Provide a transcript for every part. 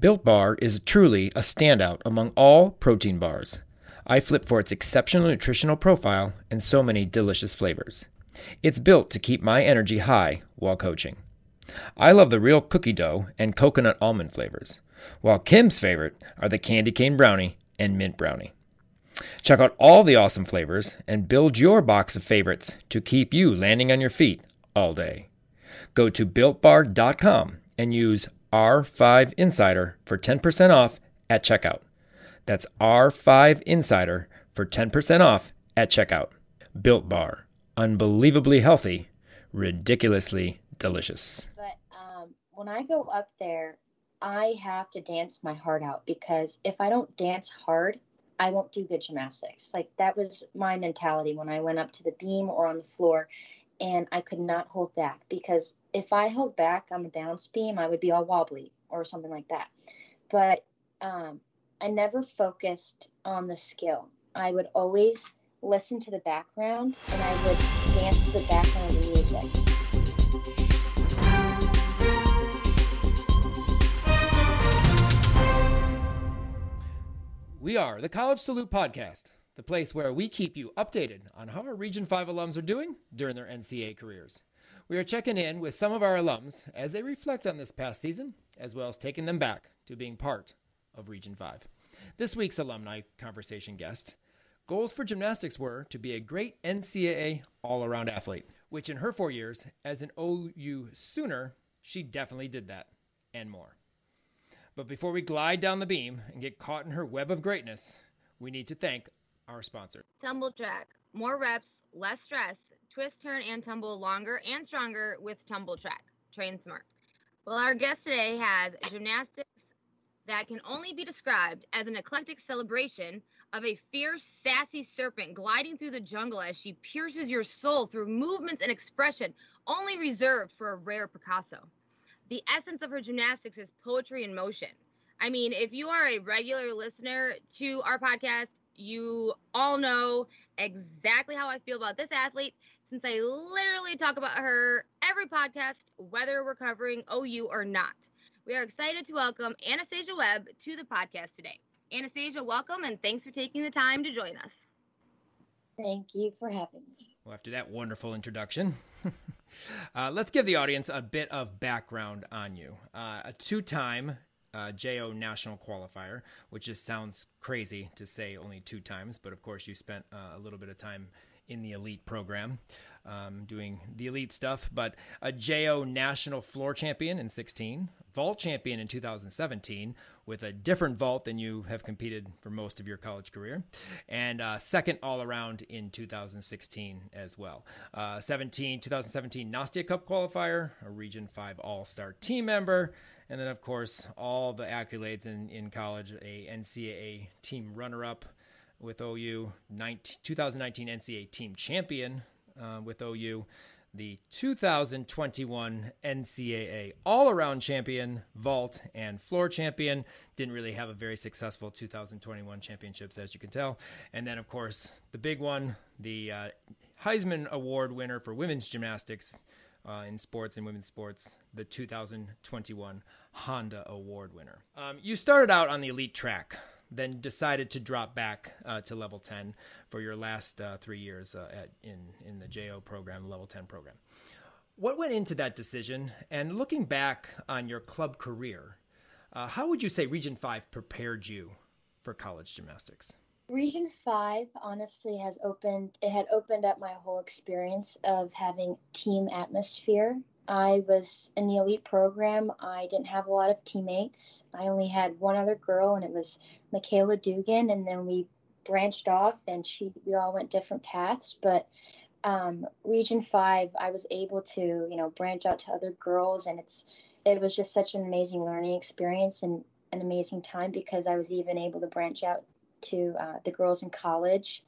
Built Bar is truly a standout among all protein bars. I flip for its exceptional nutritional profile and so many delicious flavors. It's built to keep my energy high while coaching. I love the real cookie dough and coconut almond flavors, while Kim's favorite are the candy cane brownie and mint brownie. Check out all the awesome flavors and build your box of favorites to keep you landing on your feet all day. Go to builtbar.com and use R5 Insider for 10% off at checkout. That's R5 Insider for 10% off at checkout. Built Bar. Unbelievably healthy, ridiculously delicious. But um, when I go up there, I have to dance my heart out because if I don't dance hard, I won't do good gymnastics. Like that was my mentality when I went up to the beam or on the floor, and I could not hold back because if I held back on the balance beam, I would be all wobbly or something like that. But um, I never focused on the skill. I would always listen to the background and I would dance to the background music. We are the College Salute Podcast, the place where we keep you updated on how our Region 5 alums are doing during their NCAA careers. We are checking in with some of our alums as they reflect on this past season, as well as taking them back to being part of Region 5. This week's alumni conversation guest goals for gymnastics were to be a great NCAA all around athlete, which in her four years as an OU Sooner, she definitely did that and more. But before we glide down the beam and get caught in her web of greatness, we need to thank our sponsor. Tumbl Trak. More reps, less stress. Twist, turn, and tumble longer and stronger with Tumbl Trak. Train smart. Well, our guest today has gymnastics that can only be described as an eclectic celebration of a fierce, sassy serpent gliding through the jungle as she pierces your soul through movements and expression only reserved for a rare Picasso. The essence of her gymnastics is poetry in motion. I mean, if you are a regular listener to our podcast, you all know exactly how I feel about this athlete since I literally talk about her every podcast, whether we're covering OU or not. We are excited to welcome Anastasia Webb to the podcast today. Anastasia, welcome and thanks for taking the time to join us. Thank you for having me. Well, after that wonderful introduction, uh, let's give the audience a bit of background on you. Uh, a two time uh, JO national qualifier, which just sounds crazy to say only two times, but of course, you spent uh, a little bit of time in the elite program um, doing the elite stuff, but a JO national floor champion in 16, vault champion in 2017 with a different vault than you have competed for most of your college career, and uh, second all around in 2016 as well. Uh, 17, 2017 Nastia Cup qualifier, a Region 5 All Star team member, and then of course all the accolades in, in college, a NCAA team runner up with OU, 19, 2019 NCAA team champion uh, with OU, the 2021 NCAA all around champion, vault, and floor champion. Didn't really have a very successful 2021 championships, as you can tell. And then, of course, the big one, the uh, Heisman Award winner for women's gymnastics. Uh, in sports and women's sports, the 2021 Honda Award winner. Um, you started out on the elite track then decided to drop back uh, to level 10 for your last uh, three years uh, at, in, in the JO program, level 10 program. What went into that decision? And looking back on your club career, uh, how would you say Region 5 prepared you for college gymnastics? Region 5 honestly has opened, it had opened up my whole experience of having team atmosphere I was in the elite program. I didn't have a lot of teammates. I only had one other girl, and it was Michaela Dugan. And then we branched off, and she we all went different paths. But um, Region Five, I was able to you know branch out to other girls, and it's it was just such an amazing learning experience and an amazing time because I was even able to branch out to uh, the girls in college.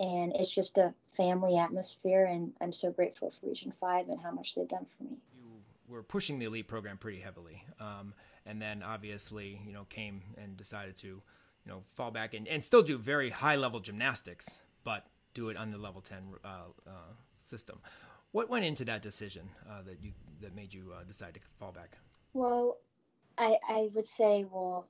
And it's just a family atmosphere and i'm so grateful for region 5 and how much they've done for me. You were pushing the elite program pretty heavily um, and then obviously you know came and decided to you know fall back and, and still do very high level gymnastics but do it on the level 10 uh, uh, system. What went into that decision uh, that you that made you uh, decide to fall back? Well I, I would say, well,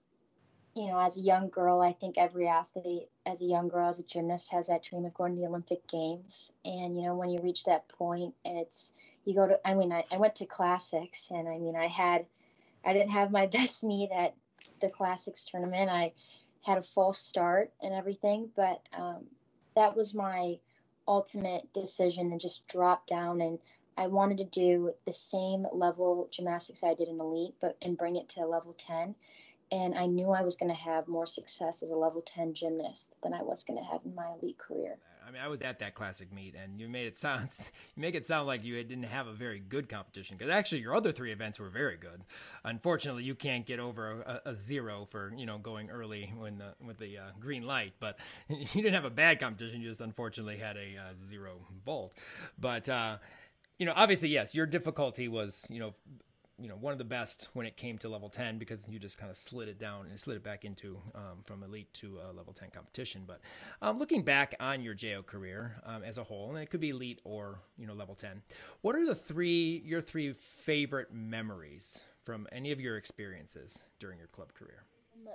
you know, as a young girl, I think every athlete, as a young girl, as a gymnast, has that dream of going to the Olympic Games. And, you know, when you reach that point and it's, you go to, I mean, I, I went to classics and I mean, I had, I didn't have my best meet at the classics tournament. I had a false start and everything, but um, that was my ultimate decision to just drop down and I wanted to do the same level gymnastics I did in elite, but and bring it to level 10 and I knew I was going to have more success as a level 10 gymnast than I was going to have in my elite career. I mean, I was at that classic meet, and you made it sound you make it sound like you didn't have a very good competition because actually your other three events were very good. Unfortunately, you can't get over a, a zero for you know going early when the with the uh, green light, but you didn't have a bad competition. You just unfortunately had a uh, zero vault, but. Uh, you know, obviously, yes, your difficulty was, you know, you know one of the best when it came to level 10 because you just kind of slid it down and slid it back into um, from elite to a level 10 competition but um, looking back on your jo career um, as a whole and it could be elite or you know level 10 what are the three your three favorite memories from any of your experiences during your club career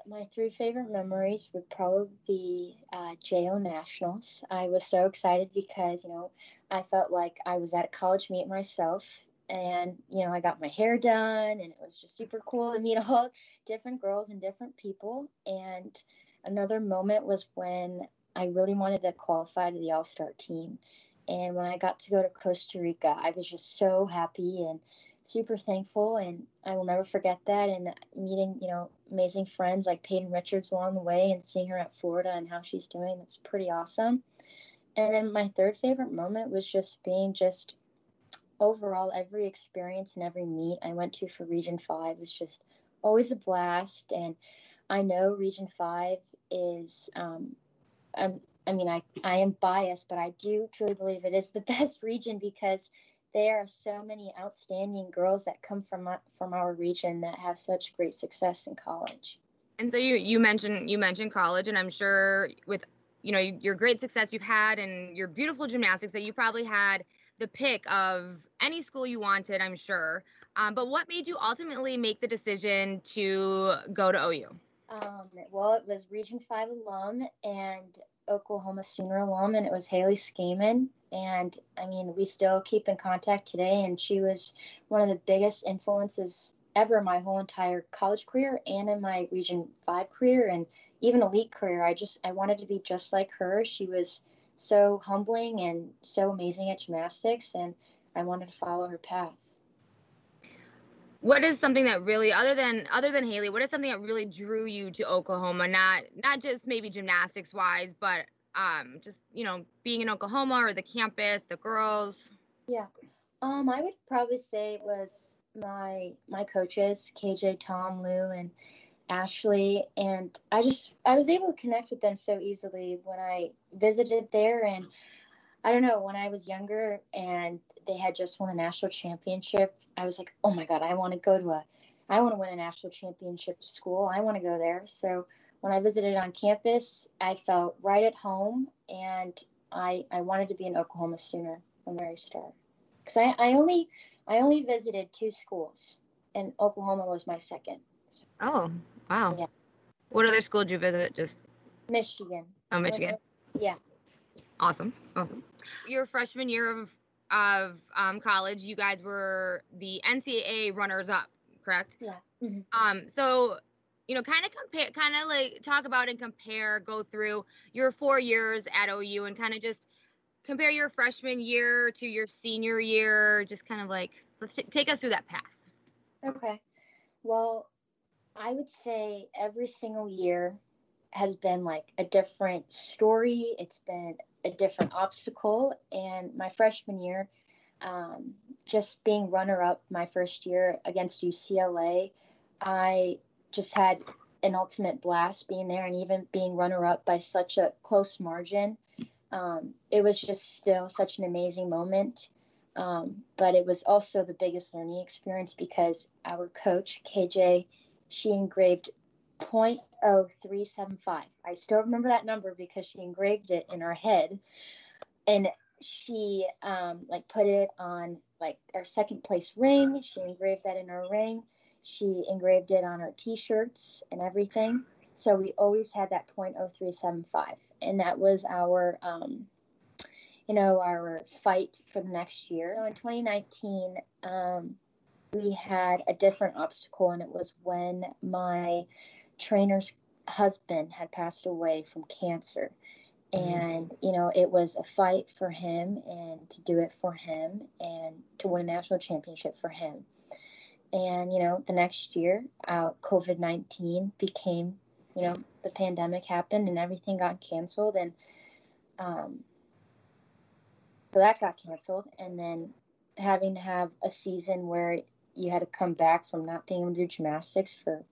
my three favorite memories would probably be uh, JO Nationals. I was so excited because, you know, I felt like I was at a college meet myself and you know i got my hair done and it was just super cool to meet all different girls and different people. And another moment was when i really wanted to qualify to the all-star team. And when i got to go to costa rica i was just so happy and super thankful. And i will never forget that. And meeting you know amazing friends like peyton richards along the way and seeing her at florida and how she's doing it's pretty awesome. And then my third favorite moment was just being just overall, every experience and every meet I went to for Region 5 was just always a blast. And I know Region 5 is, um, um, I mean, I, I am biased, but I do truly believe it is the best region because there are so many outstanding girls that come from from our region that have such great success in college. And so you you mentioned you mentioned college, and I'm sure with you know your great success you've had and your beautiful gymnastics that you probably had the pick of any school you wanted, I'm sure. Um, but what made you ultimately make the decision to go to OU? Um, well, it was Region 5 alum and Oklahoma Sooner alum, and it was Haley Scaman. And I mean, we still keep in contact today, and she was one of the biggest influences ever my whole entire college career and in my Region 5 career and even elite career. I just, I wanted to be just like her. She was so humbling and so amazing at gymnastics, and I wanted to follow her path. What is something that really, other than other than Haley, what is something that really drew you to Oklahoma? Not not just maybe gymnastics wise, but um, just you know being in Oklahoma or the campus, the girls. Yeah, um, I would probably say it was my my coaches, KJ, Tom, Lou, and Ashley, and I just I was able to connect with them so easily when I visited there. And I don't know when I was younger and they had just won a national championship, I was like, oh my god, I want to go to a, I want to win a national championship school. I want to go there. So when I visited on campus, I felt right at home, and I I wanted to be an Oklahoma Sooner from the very start. Because I, I only I only visited two schools, and Oklahoma was my second. So. Oh, Wow. Yeah. What other school did you visit? Just Michigan. Oh, Michigan. Yeah. Awesome. Awesome. Your freshman year of of um, college, you guys were the NCAA runners up, correct? Yeah. Mm-hmm. Um. So, you know, kind of compare, kind of like talk about and compare, go through your four years at OU, and kind of just compare your freshman year to your senior year. Just kind of like let's t- take us through that path. Okay. Well, I would say every single year has been like a different story. It's been a different obstacle. And my freshman year, um, just being runner up my first year against UCLA, I just had an ultimate blast being there and even being runner up by such a close margin. Um, it was just still such an amazing moment. Um, but it was also the biggest learning experience because our coach, KJ, she engraved 0.0375. I still remember that number because she engraved it in her head. And she um, like put it on like our second place ring. She engraved that in her ring. She engraved it on her T-shirts and everything. So we always had that .0375, and that was our, um, you know, our fight for the next year. So in 2019, um, we had a different obstacle, and it was when my trainer's husband had passed away from cancer. Mm-hmm. And, you know, it was a fight for him and to do it for him and to win a national championship for him. And, you know, the next year, uh, COVID 19 became you know, the pandemic happened and everything got canceled. And um, so that got canceled. And then having to have a season where you had to come back from not being able to do gymnastics for,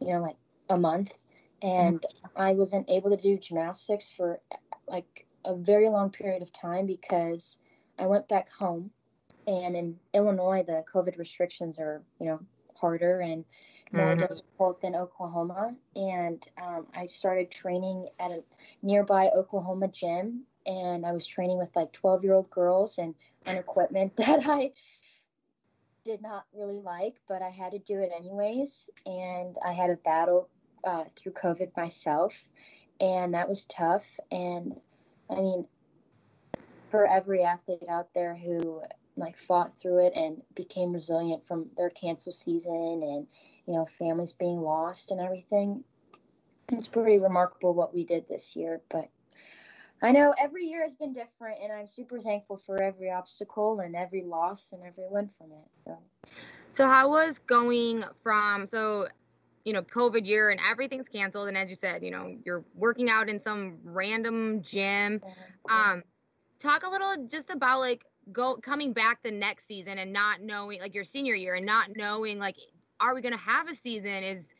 you know, like a month. And. I wasn't able to do gymnastics for like a very long period of time because I went back home. And in Illinois, the COVID restrictions are, you know, harder. And more mm-hmm. difficult than Oklahoma. And um, I started training at a nearby Oklahoma gym. And I was training with like 12 year old girls and on equipment that I did not really like, but I had to do it anyways. And I had a battle uh, through COVID myself. And that was tough. And I mean, for every athlete out there who like fought through it and became resilient from their cancel season and you know, families being lost and everything. It's pretty remarkable what we did this year, but I know every year has been different, and I'm super thankful for every obstacle and every loss and every win from it. So, so how was going from so, you know, COVID year and everything's canceled, and as you said, you know, you're working out in some random gym. Um, talk a little just about like go coming back the next season and not knowing like your senior year and not knowing like are we going to have a season? Is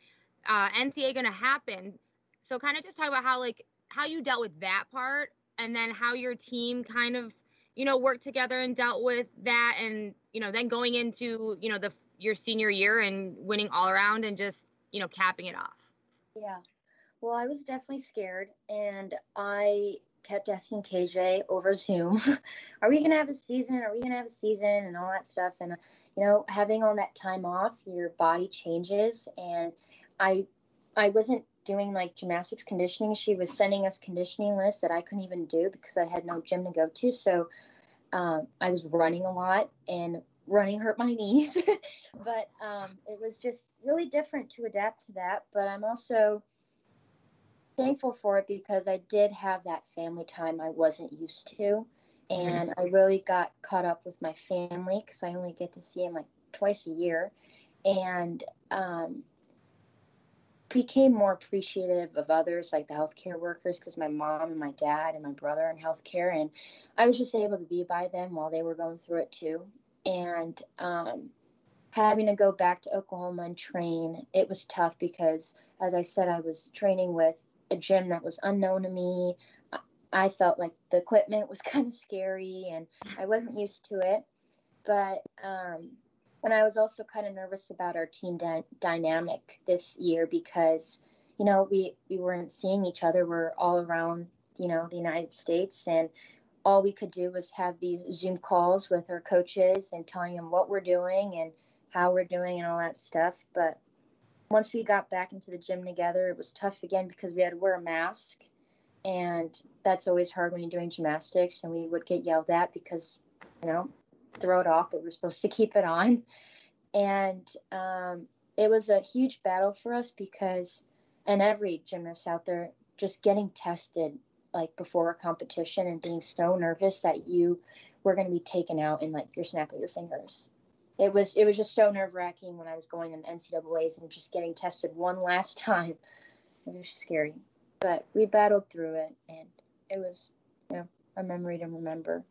uh, NCA going to happen? So kind of just talk about how like how you dealt with that part, and then how your team kind of you know worked together and dealt with that, and you know then going into you know the your senior year and winning all around and just you know capping it off. Yeah. Well, I was definitely scared, and I kept asking KJ over Zoom, "Are we gonna have a season? Are we gonna have a season?" and all that stuff. And you know, having all that time off, your body changes. And I, I wasn't doing like gymnastics conditioning. She was sending us conditioning lists that I couldn't even do because I had no gym to go to. So um, I was running a lot and running hurt my knees. but um, it was just really different to adapt to that. But I'm also thankful for it because I did have that family time I wasn't used to. And I really got caught up with my family because I only get to see them like twice a year, and um, became more appreciative of others like the healthcare workers because my mom and my dad and my brother are in healthcare, and I was just able to be by them while they were going through it too, and um, having to go back to Oklahoma and train, it was tough because, as I said, I was training with a gym that was unknown to me. I felt like the equipment was kind of scary and I wasn't used to it. But, um, and I was also kind of nervous about our team dy- dynamic this year because, you know, we, we weren't seeing each other. We're all around, you know, the United States and all we could do was have these Zoom calls with our coaches and telling them what we're doing and how we're doing and all that stuff. But once we got back into the gym together, it was tough again because we had to wear a mask and that's always hard when you're doing gymnastics and we would get yelled at because you know throw it off but we're supposed to keep it on and um, it was a huge battle for us because and every gymnast out there just getting tested like before a competition and being so nervous that you were going to be taken out in like your snap of your fingers. It was it was just so nerve wracking when I was going in NCAA's and just getting tested one last time. It was scary. But we battled through it and it was you know a memory to remember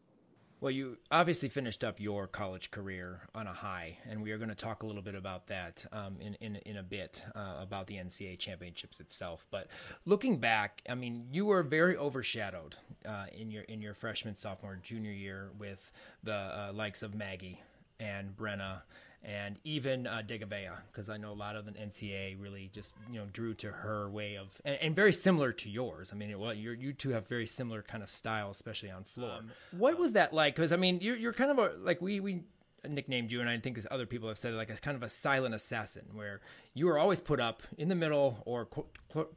well you obviously finished up your college career on a high and we are going to talk a little bit about that um, in, in, in a bit uh, about the ncaa championships itself. But looking back i mean you were very overshadowed uh, in your in your freshman sophomore junior year with the uh, likes of maggie and brenna and even uh, Degouveia, because I know a lot of the NCA really just you know drew to her way of and, and very similar to yours. I mean, it, well, you two have very similar kind of style, especially on floor. Um, what was that like? Because I mean, you're you're kind of a like we we nicknamed you, and I think as other people have said like a kind of a silent assassin, where you were always put up in the middle or co-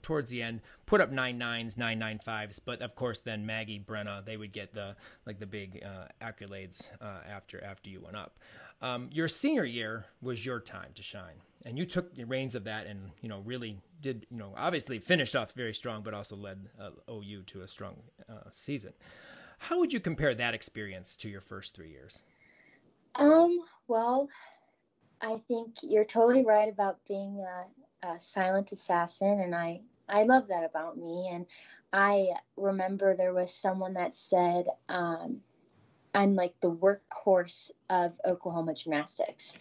towards the end, put up nine nines, nine nine fives. But of course, then Maggie, Brenna, they would get the like the big uh, accolades uh, after after you went up. Um, your senior year was your time to shine, and you took the reins of that, and you know really did you know obviously finished off very strong, but also led uh, OU to a strong uh, season. How would you compare that experience to your first three years? Um, well, I think you're totally right about being a, a, silent assassin, and I I love that about me. And I remember there was someone that said um, I'm like the workhorse of Oklahoma gymnastics,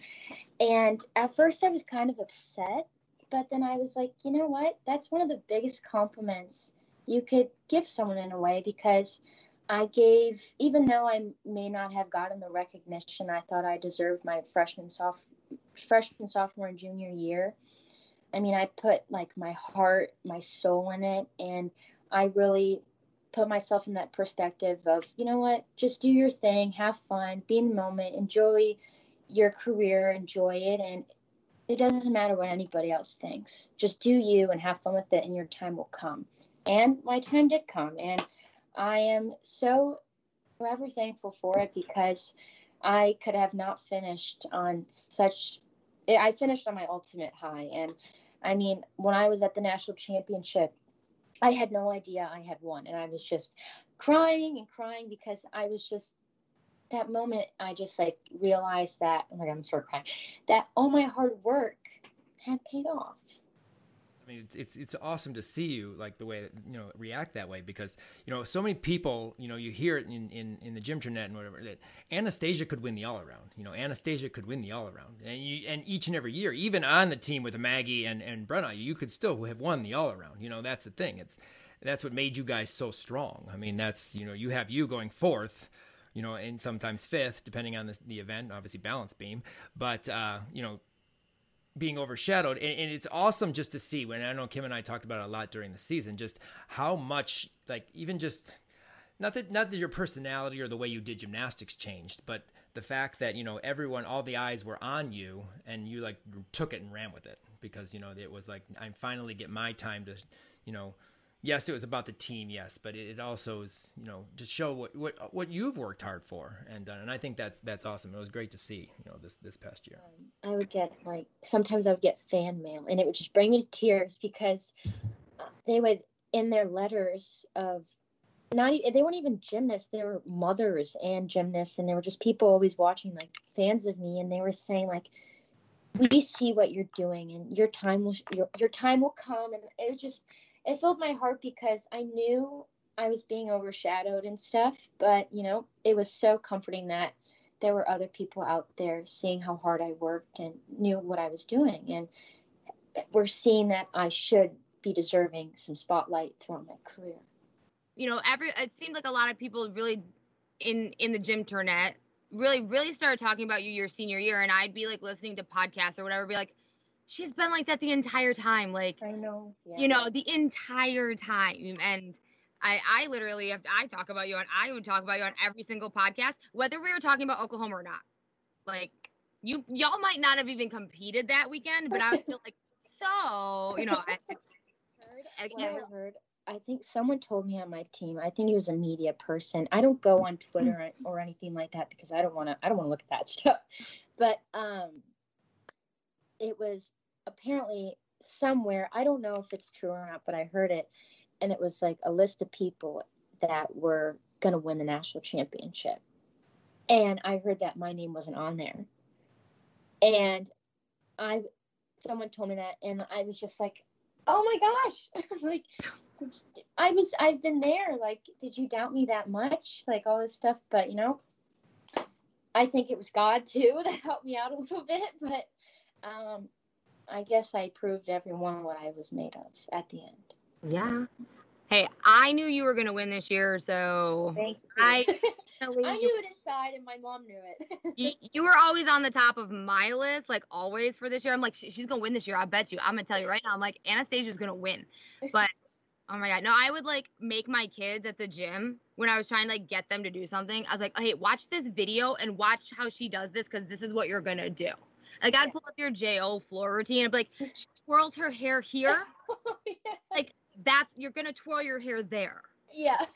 and at first I was kind of upset, but then I was like, you know what? That's one of the biggest compliments you could give someone in a way because I gave, even though I may not have gotten the recognition I thought I deserved my freshman, soph- freshman, sophomore, and junior year. I mean, I put like my heart, my soul in it, and I really put myself in that perspective of, you know what, just do your thing, have fun, be in the moment, enjoy your career, enjoy it, and it doesn't matter what anybody else thinks. Just do you and have fun with it, and your time will come. And my time did come, and I am so forever thankful for it because I could have not finished on such. I finished on my ultimate high, and I mean, when I was at the national championship, I had no idea I had won, and I was just crying and crying because I was just that moment. I just like realized that oh my god, I'm sort of crying. That all my hard work had paid off. I mean, it's, it's, it's awesome to see you like the way that you know react that way because you know so many people you know you hear it in in, in the gym internet and whatever that Anastasia could win the all around. You know, Anastasia could win the all around, and you and each and every year, even on the team with Maggie and and Brenna, you could still have won the all around. You know, that's the thing. It's that's what made you guys so strong. I mean, that's you know you have you going fourth you know, and sometimes fifth, depending on the, the event, obviously balance beam. But, uh, you know, being overshadowed. And, and, it's awesome just to see when i know kim and i talked about a lot during the season just how much like even just not that not that your personality or the way you did gymnastics changed but the fact that you know everyone all the eyes were on you and you like took it and ran with it because you know it was like i finally get my time to you know yes, it was about the team, yes, but it also is, you know, to show what what what you've worked hard for and done, and I think that's that's awesome. It was great to see, you know, this this past year. I would get like sometimes I would get fan mail, and it would just bring me to tears because they would in their letters of not they weren't even gymnasts they were mothers and gymnasts and they were just people always watching like fans of me and they were saying like we see what you're doing and your time will your, your time will come and it was just it filled my heart because I knew I was being overshadowed and stuff, but you know, it was so comforting that there were other people out there seeing how hard I worked and knew what I was doing and were seeing that I should be deserving some spotlight throughout my career. You know, every it seemed like a lot of people really in in the gym internet really really started talking about you your senior year and I'd be like listening to podcasts or whatever be like she's been like that the entire time. Like I know, yeah. you know, the entire time. And I, I literally, if I talk about you on, I would talk about you on every single podcast, whether we were talking about Oklahoma or not. Like you, y'all might not have even competed that weekend, but I was still like, so, you know, I, heard, I heard. I think someone told me on my team. I think he was a media person. I don't go on Twitter or anything like that because I don't want to. I don't want to look at that stuff. But um, it was apparently somewhere, I don't know if it's true or not, but I heard it. And it was like a list of people that were going to win the national championship. And I heard that my name wasn't on there. And I, someone told me that, and I was just like, oh my gosh, like, I was, I've been there. Like, did you doubt me that much? Like, all this stuff. But, you know, I think it was God too that helped me out a little bit. But, um, I guess I proved everyone what I was made of at the end. Yeah. Hey, I knew you were going to win this year, so I I knew it inside, and my mom knew it. you, you, were always on the top of my list, like always for this year. I'm like, she's going to win this year. I bet you. I'm going to tell you right now. I'm like, Anastasia's going to win, but Oh my god. No, I would like make my kids at the gym when I was trying to like get them to do something. I was like, hey, watch this video and watch how she does this because this is what you're gonna do. Like I'd pull up your Jo floor routine and be like, she twirls her hair here. yeah. Like that's you're gonna twirl your hair there. yeah.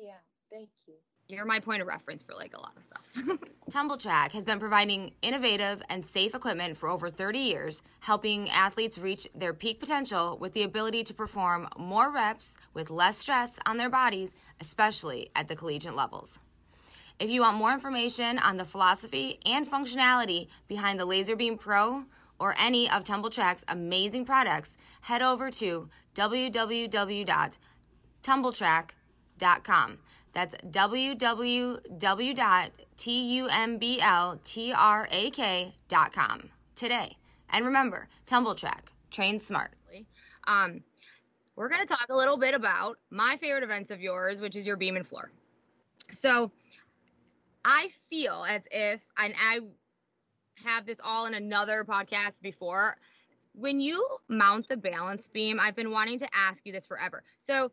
Yeah. Thank you. You're my point of reference for like a lot of stuff. Tumbl Trak has been providing innovative and safe equipment for over 30 years, helping athletes reach their peak potential with the ability to perform more reps with less stress on their bodies, especially at the collegiate levels. If you want more information on the philosophy and functionality behind the LaserBeam Pro or any of Tumbl Trak's amazing products, head over to www.tumbletrack.com. That's www.tumbletrack.com today. And remember, TumbleTrack, train smart. um, we're gonna talk a little bit about my favorite events of yours, which is your beam and floor. So I feel as if, and I have this all in another podcast before. When you mount the balance beam, I've been wanting to ask you this forever. So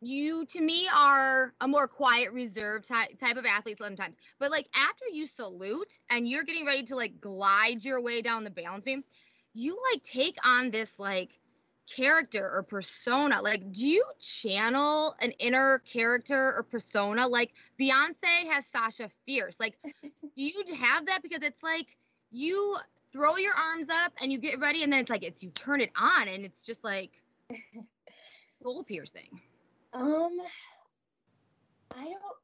you to me are a more quiet reserved ty- type of athlete sometimes but like after you salute and you're getting ready to like glide your way down the balance beam you like take on this like character or persona like do you channel an inner character or persona like beyonce has sasha fierce like do you have that because it's like you throw your arms up and you get ready and then it's like it's you turn it on and it's just like soul piercing Um, I don't.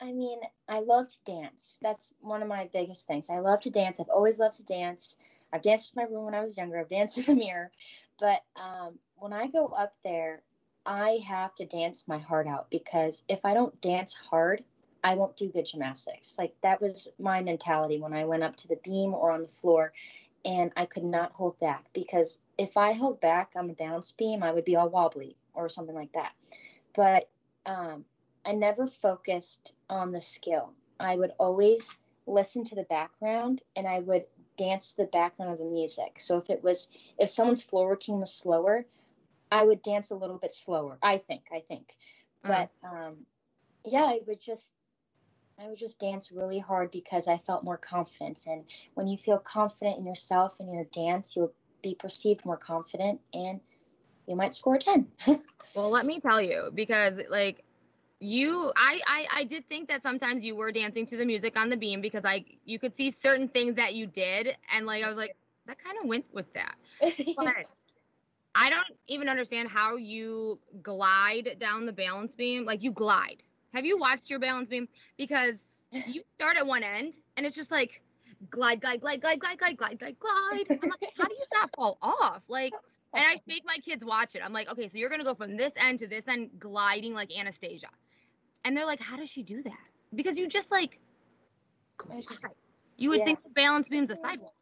I mean, I love to dance. That's one of my biggest things. I love to dance. I've always loved to dance. I've danced in my room when I was younger. I've danced in the mirror. But um, when I go up there, I have to dance my heart out because if I don't dance hard, I won't do good gymnastics. Like that was my mentality when I went up to the beam or on the floor, and I could not hold back because if I held back on the balance beam, I would be all wobbly or something like that. But um, I never focused on the skill. I would always listen to the background and I would dance to the background of the music. So if it was if someone's floor routine was slower, I would dance a little bit slower. I think, I think. But um, yeah, I would just I would just dance really hard because I felt more confidence. And when you feel confident in yourself and your dance, you'll be perceived more confident and you might score a 10. Well, let me tell you, because like you, I, I, I did think that sometimes you were dancing to the music on the beam because I, you could see certain things that you did, and like I was like, that kind of went with that. But I don't even understand how you glide down the balance beam. Like you glide. Have you watched your balance beam? Because you start at one end, and it's just like glide, glide, glide, glide, glide, glide, glide, glide, glide. I'm like, how do you not fall off? Like and I make my kids watch it. I'm like, okay, so you're gonna go from this end to this end, gliding like Anastasia. And they're like, how does she do that? Because you just like. You would Yeah. think the balance beam's a sidewalk.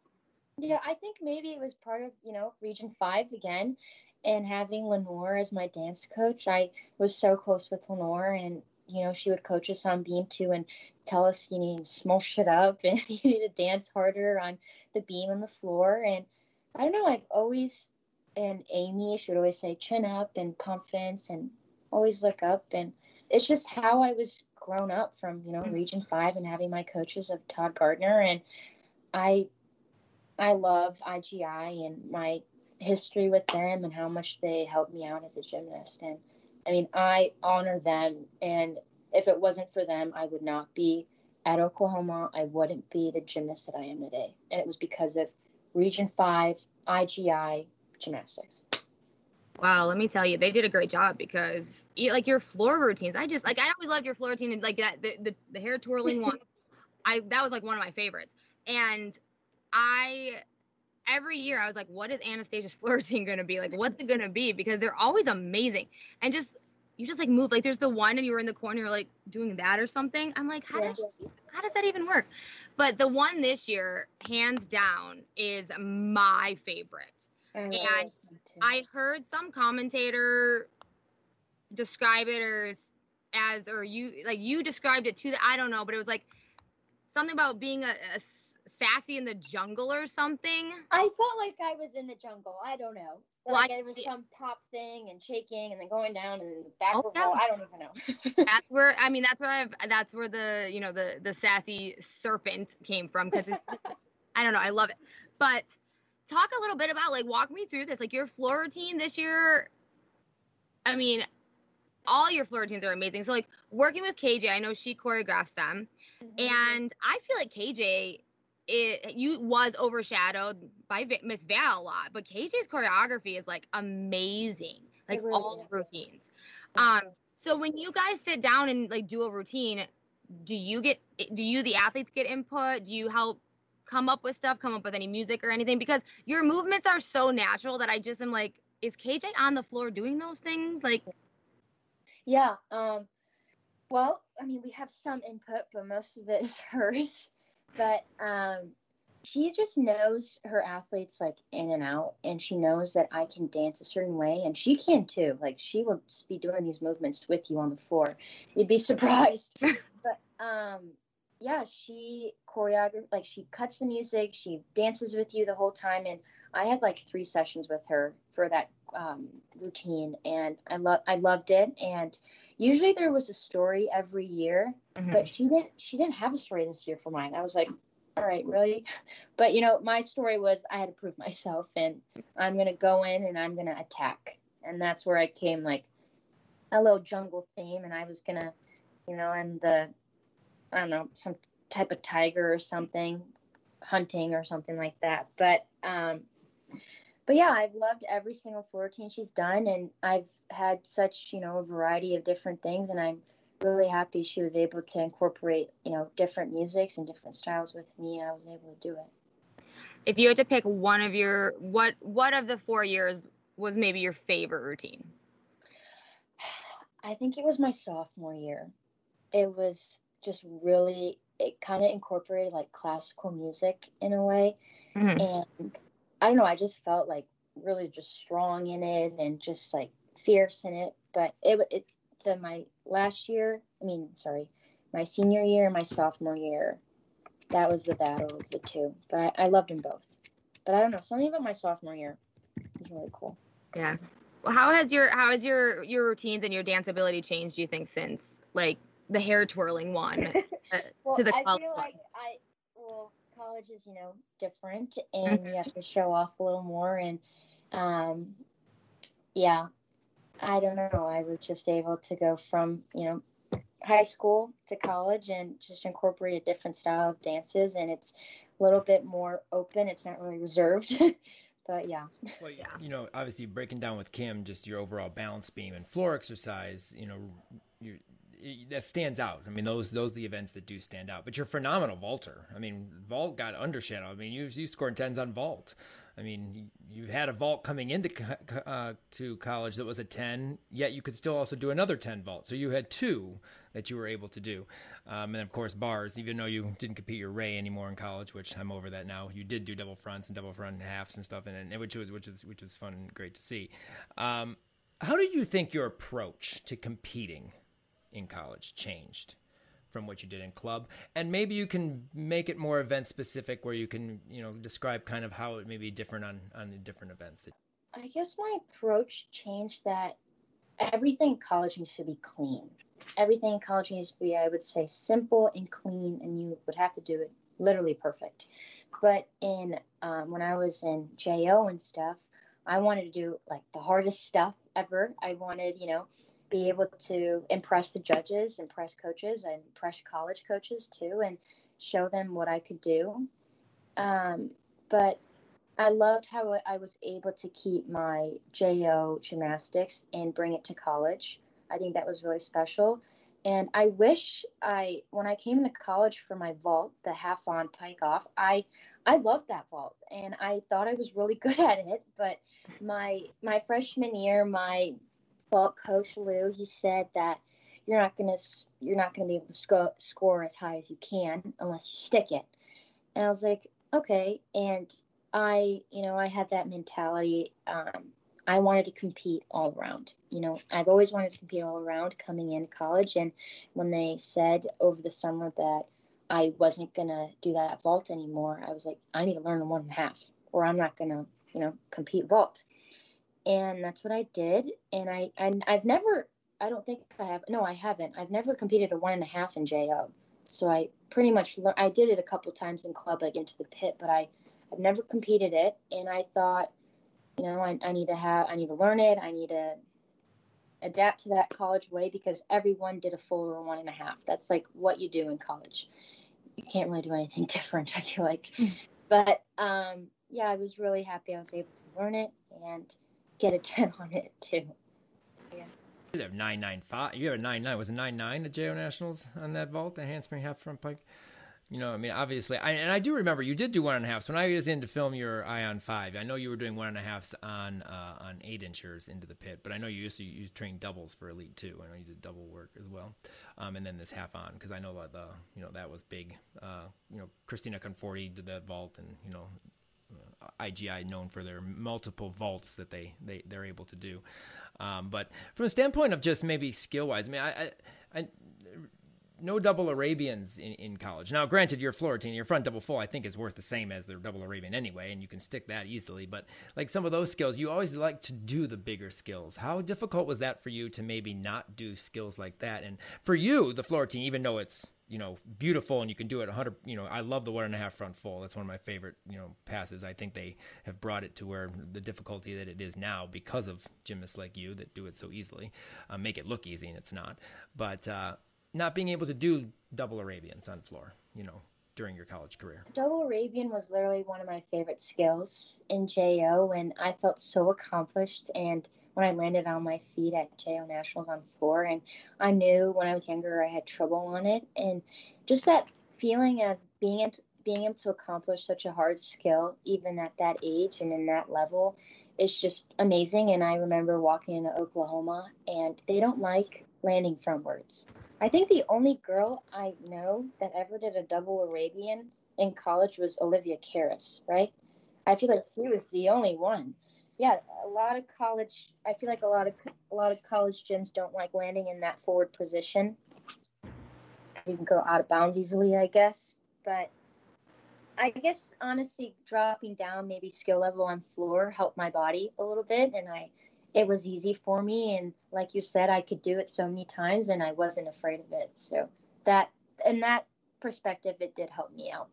Yeah, I think maybe it was part of, you know, Region 5 again and having Lenore as my dance coach. I was so close with Lenore and, you know, she would coach us on beam too and tell us you need to smush it up and you need to dance harder on the beam and the floor. And I don't know, I've always, and Amy, she would always say chin up and confidence and always look up. And it's just how I was grown up from, you know, mm. Region 5 and having my coaches of Todd Gardner. And I I love IGI and my history with them and how much they helped me out as a gymnast. And I mean, I honor them. And if it wasn't for them, I would not be at Oklahoma. I wouldn't be the gymnast that I am today. And it was because of Region 5, IGI, gymnastics. Wow, let me tell you, they did a great job because like your floor routines. I just like I always loved your floor routine and like that the, the, the hair twirling one. I that was like one of my favorites. And I every year I was like, what is Anastasia's floor routine gonna be? Like, what's it gonna be? Because they're always amazing. And just you just like move like there's the one and you were in the corner, you're like doing that or something. I'm like, how Yeah. does she, how does that even work? But the one this year, hands down, is my favorite. I And. I heard some commentator describe it as, as or you like you described it to the I don't know, but it was like something about being a sassy in the jungle or something. I felt like I was in the jungle. I don't know. Well, Like I- it was some pop thing and shaking and then going down and then backward yeah. roll. I don't even know. That's where I mean that's where I've that's where the you know the the sassy serpent came from because I don't know I love it. But talk a little bit about like walk me through this like your floor routine this year. I mean, all your floor routines are amazing. So like working with KJ, I know she choreographs them. And I feel like KJ, it you was overshadowed by Miss Val a lot, but KJ's choreography is like amazing, like really all is. routines. Um, so when you guys sit down and like do a routine, do you get do you the athletes get input? Do you help come up with stuff, come up with any music or anything? Because your movements are so natural that I just am like, is KJ on the floor doing those things? Like, Yeah. Um, well, I mean, we have some input, but most of it is hers. But um, she just knows her athletes like in and out, and she knows that I can dance a certain way, and she can too. Like she will be doing these movements with you on the floor. You'd be surprised. but um, yeah, she choreograph like she cuts the music, she dances with you the whole time, and I had like three sessions with her for that um, routine, and I love I loved it. And usually there was a story every year, but she didn't she didn't have a story this year for mine. I was like, all right, really? But you know, my story was I had to prove myself, and I'm gonna go in and I'm gonna attack, and that's where I came like a little jungle theme, and I was gonna, you know, I'm the I don't know some type of tiger or something, hunting or something like that. But um, but yeah, I've loved every single floor routine she's done, and I've had such you know a variety of different things, and I'm really happy she was able to incorporate you know different musics and different styles with me, and I was able to do it. if you had to pick one of your what what of the four years was maybe your favorite routine? I think it was my sophomore year. It was just really it kind of incorporated like classical music in a way, Mhm. and I don't know. I just felt like really just strong in it and just like fierce in it. But it it the my last year. I mean, sorry, my senior year and my sophomore year. That was the battle of the two. But I, I loved them both. But I don't know. Something about my sophomore year was really cool. Yeah. Well, how has your how has your your routines and your dance ability changed? Do you think since like the hair twirling one uh, Well, to the college. I college feel like I well, college is you know different, and you have to show off a little more, and um, yeah, I don't know. I was just able to go from you know high school to college and just incorporate a different style of dances, and it's a little bit more open. It's not really reserved, but yeah. Well, yeah. you know, obviously breaking down with Kim, just your overall balance beam and floor exercise, you know, you that stands out. I mean, those those are the events that do stand out. But you're phenomenal vaulter. I mean, vault got undershadowed. I mean, you you scored tens on vault. I mean, you, had a vault coming into uh, to college that was a ten, yet you could still also do another ten vault. So you had two that you were able to do, um, and of course bars. Even though you didn't compete your Ray anymore in college, which I'm over that now, you did do double fronts and double front halves and stuff, and, and which was which was which was fun and great to see. Um, how do you think your approach to competing in college changed from what you did in club? And maybe you can make it more event specific, where you can you know describe kind of how it may be different on on the different events. That, I guess my approach changed that everything in college needs to be clean. Everything in college needs to be, I would say, simple and clean, and you would have to do it literally perfect. But in um, when I was in JO and stuff, I wanted to do like the hardest stuff ever. I wanted, you know, be able to impress the judges, impress coaches, and impress college coaches too, and show them what I could do. Um, but I loved how I was able to keep my JO gymnastics and bring it to college. I think that was really special. And I wish I, when I came into college for my vault, the half on pike off, I, I loved that vault and I thought I was really good at it. But my, my freshman year, my coach Lou, he said that you're not gonna, you're not gonna be able to sco- score as high as you can unless you stick it. And I was like, okay. And I, you know, I had that mentality. Um, I wanted to compete all around. You know, I've always wanted to compete all around coming into college. And when they said over the summer that I wasn't gonna do that vault anymore. I was like, I need to learn a one and a half, or I'm not gonna, you know, compete vault. And that's what I did. And I and I've never, I don't think I have. No, I haven't. I've never competed a one and a half in JO. So I pretty much learned. I did it a couple times in club, like into the pit, but I, I've never competed it. And I thought, you know, I, I need to have, I need to learn it. I need to adapt to that college way because everyone did a full or one and a half. That's like what you do in college. You can't really do anything different, I feel like. Hmm. but um, yeah, I was really happy I was able to learn it and get a 10 on it too. Yeah. You have 995. You have a 99. Was it 99 at JO Nationals on that vault, the handspring half front pike? you know, I mean, obviously, I, and I do remember you did do one and a half. So when I was in to film your Ion Five, I know you were doing one and a halfs on uh, on eight inchers into the pit, but I know you used to you train doubles for Elite too. I know you did double work as well, um, and then this half on because I know that the you know that was big. Uh, you know, Christina Conforti did that vault, and you know, IGI known for their multiple vaults that they they they're able to do. Um, but from a standpoint of just maybe skill wise, I mean, I, I, I no double Arabians in, in college. Now, granted, your Florentine, your front double full, I think is worth the same as their double Arabian anyway, and you can stick that easily. But like some of those skills, you always like to do the bigger skills. How difficult was that for you to maybe not do skills like that? And for you, the Florentine, even though it's you know beautiful and you can do it 100 you know i love the one and a half front full that's one of my favorite you know passes i think they have brought it to where the difficulty that it is now because of gymnasts like you that do it so easily uh, make it look easy and it's not but uh, not being able to do double Arabians on floor, you know, during your college career? Double Arabian was literally one of my favorite skills in JO, and I felt so accomplished. And when I landed on my feet at JO Nationals on floor, and I knew when I was younger I had trouble on it, and just that feeling of being able being able to accomplish such a hard skill, even at that age and in that level, is just amazing. And I remember walking into Oklahoma, and they don't like landing frontwards. I think the only girl I know that ever did a double Arabian in college was Olivia Karas, right? I feel like she was the only one. Yeah, a lot of college. I feel like a lot of a lot of college gyms don't like landing in that forward position. You can go out of bounds easily, I guess. But I guess honestly, dropping down maybe skill level on floor helped my body a little bit, and I it was easy for me. And like you said i could do it so many times and i wasn't afraid of it. So that in that perspective it did help me out.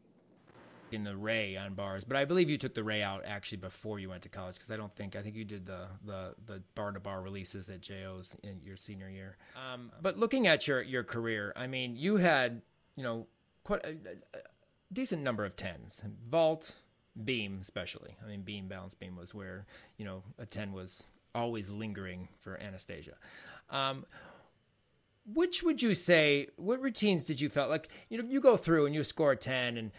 In the ray on bars but i believe you took the ray out actually before you went to college because i don't think i think you did the the the bar to bar releases at jo's in your senior year. Um, but looking at your your career i mean you had you know quite a, a decent number of tens. Vault beam especially. I mean beam balance beam was where you know a 10 was always lingering for Anastasia. Um, which would you say? What routines did you felt like? You know, you go through and you score a ten, and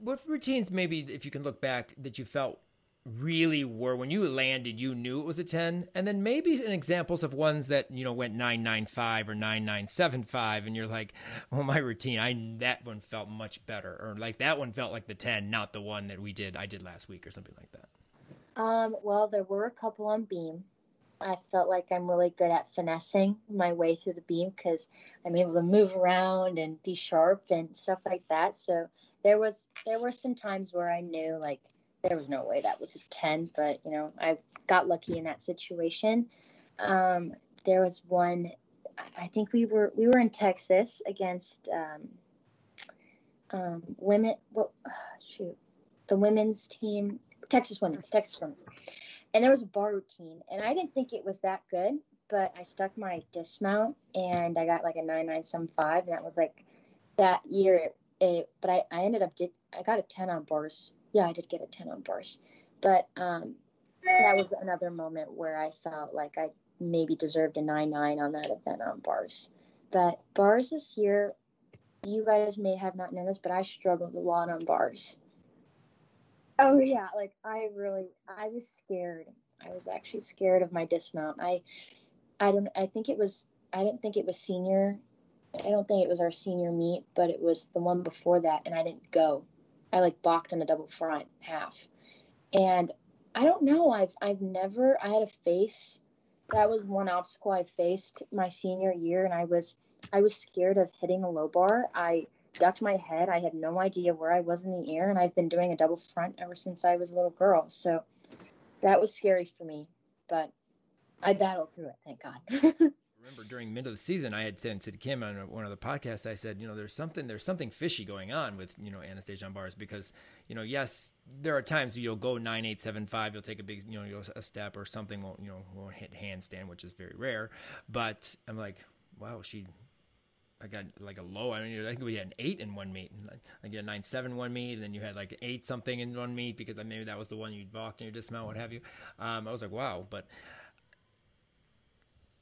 what routines maybe, if you can look back, that you felt really were when you landed, you knew it was a ten, and then maybe an examples of ones that you know went nine nine five or nine nine seven five, and you're like, well, my routine, I that one felt much better, or like that one felt like the ten, not the one that we did, I did last week, or something like that. Um, well, there were a couple on beam. I felt like I'm really good at finessing my way through the beam because I'm able to move around and be sharp and stuff like that. So there was there were some times where I knew like there was no way that was a 10, but you know I got lucky in that situation. Um, there was one, I think we were we were in Texas against um, um, women. Well, shoot, the women's team Texas Women's, Texas Women's. And there was a bar routine, and I didn't think it was that good, but I stuck my dismount and I got like a 9975, and that was like that year. It, it, but I, I ended up, did, I got a 10 on bars. Yeah, I did get a 10 on bars. But um, that was another moment where I felt like I maybe deserved a 9 9 on that event on bars. But bars this year, you guys may have not known this, but I struggled a lot on bars. Oh yeah, like I really I was scared. I was actually scared of my dismount. I I don't I think it was I didn't think it was senior. I don't think it was our senior meet, but it was the one before that and I didn't go. I like balked in a double front half. And I don't know, I've I've never I had a face that was one obstacle I faced my senior year and I was I was scared of hitting a low bar. I ducked my head. I had no idea where I was in the air, and I've been doing a double front ever since I was a little girl. So that was scary for me, but I battled through it. Thank God. remember during mid of the season, I had said to Kim on one of the podcasts, I said, you know, there's something, there's something fishy going on with, you know, Anastasia on bars because, you know, yes, there are times you'll go nine, eight, seven, five, you'll take a big, you know, a step or something won't, you know, won't hit handstand, which is very rare. But I'm like, wow, she, I got like a low. I mean, I think we had an eight in one meet. I get a nine seven one meet, and then you had like eight something in one meet because maybe that was the one you walked in your dismount, what have you. Um, I was like, wow, but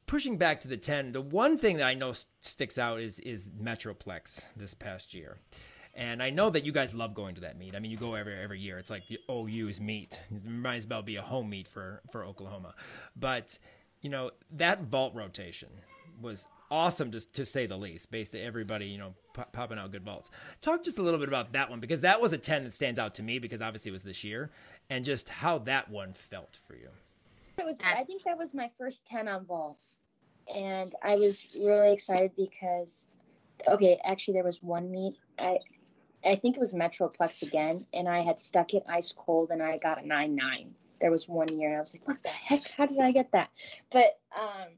pushing back to the 10, the one thing that I know sticks out is is Metroplex this past year. And I know that you guys love going to that meet. I mean, you go every every year. It's like the OU's meet. It might as well be a home meet for for Oklahoma. But you know that vault rotation was awesome to, to say the least. Based on everybody, you know, popping out good vaults. Talk just a little bit about that one because that was a ten that stands out to me because obviously it was this year, and just how that one felt for you. It was. I think that was my first ten on vault and I was really excited because okay, actually there was one meet I I think it was Metroplex again, and I had stuck it ice cold and I got a nine nine. There was one year and I was like, what the heck? How did I get that? But um,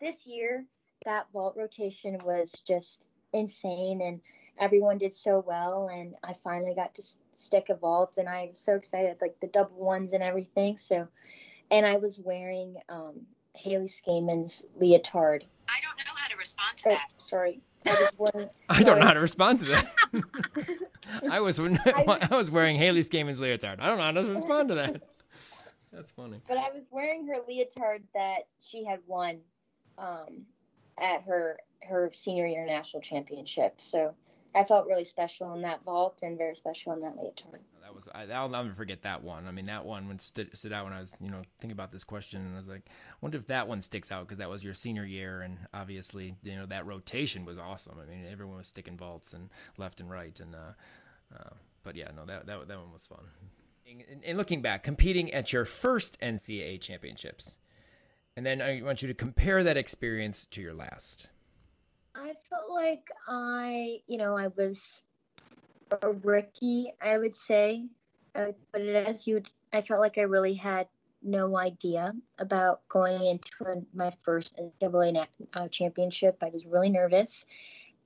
this year that vault rotation was just insane and everyone did so well and I finally got to stick a vault and I was so excited like the double ones and everything so and I was wearing um, Haley Scaman's leotard. I don't know how to respond to oh, that. Sorry. I, wearing, I don't know how to respond to that. I was I, I was wearing Haley Scaman's leotard. I don't know how to respond to that. That's funny. But I was wearing her leotard that she had won um, at her her senior year national championship. So I felt really special in that vault and very special in that leotard That was I, will never forget that one. I mean, that one when stood, stood out when I was you know thinking about this question, and I was like, I wonder if that one sticks out because that was your senior year, and obviously you know that rotation was awesome. I mean, everyone was sticking vaults and left and right, and uh, uh, but yeah, no, that that that one was fun. And looking back, competing at your first NCAA championships, and then I want you to compare that experience to your last. I felt like I, you know, I was a rookie, I would say. I would put it as you. I felt like I really had no idea about going into my first NCAA uh, championship. I was really nervous.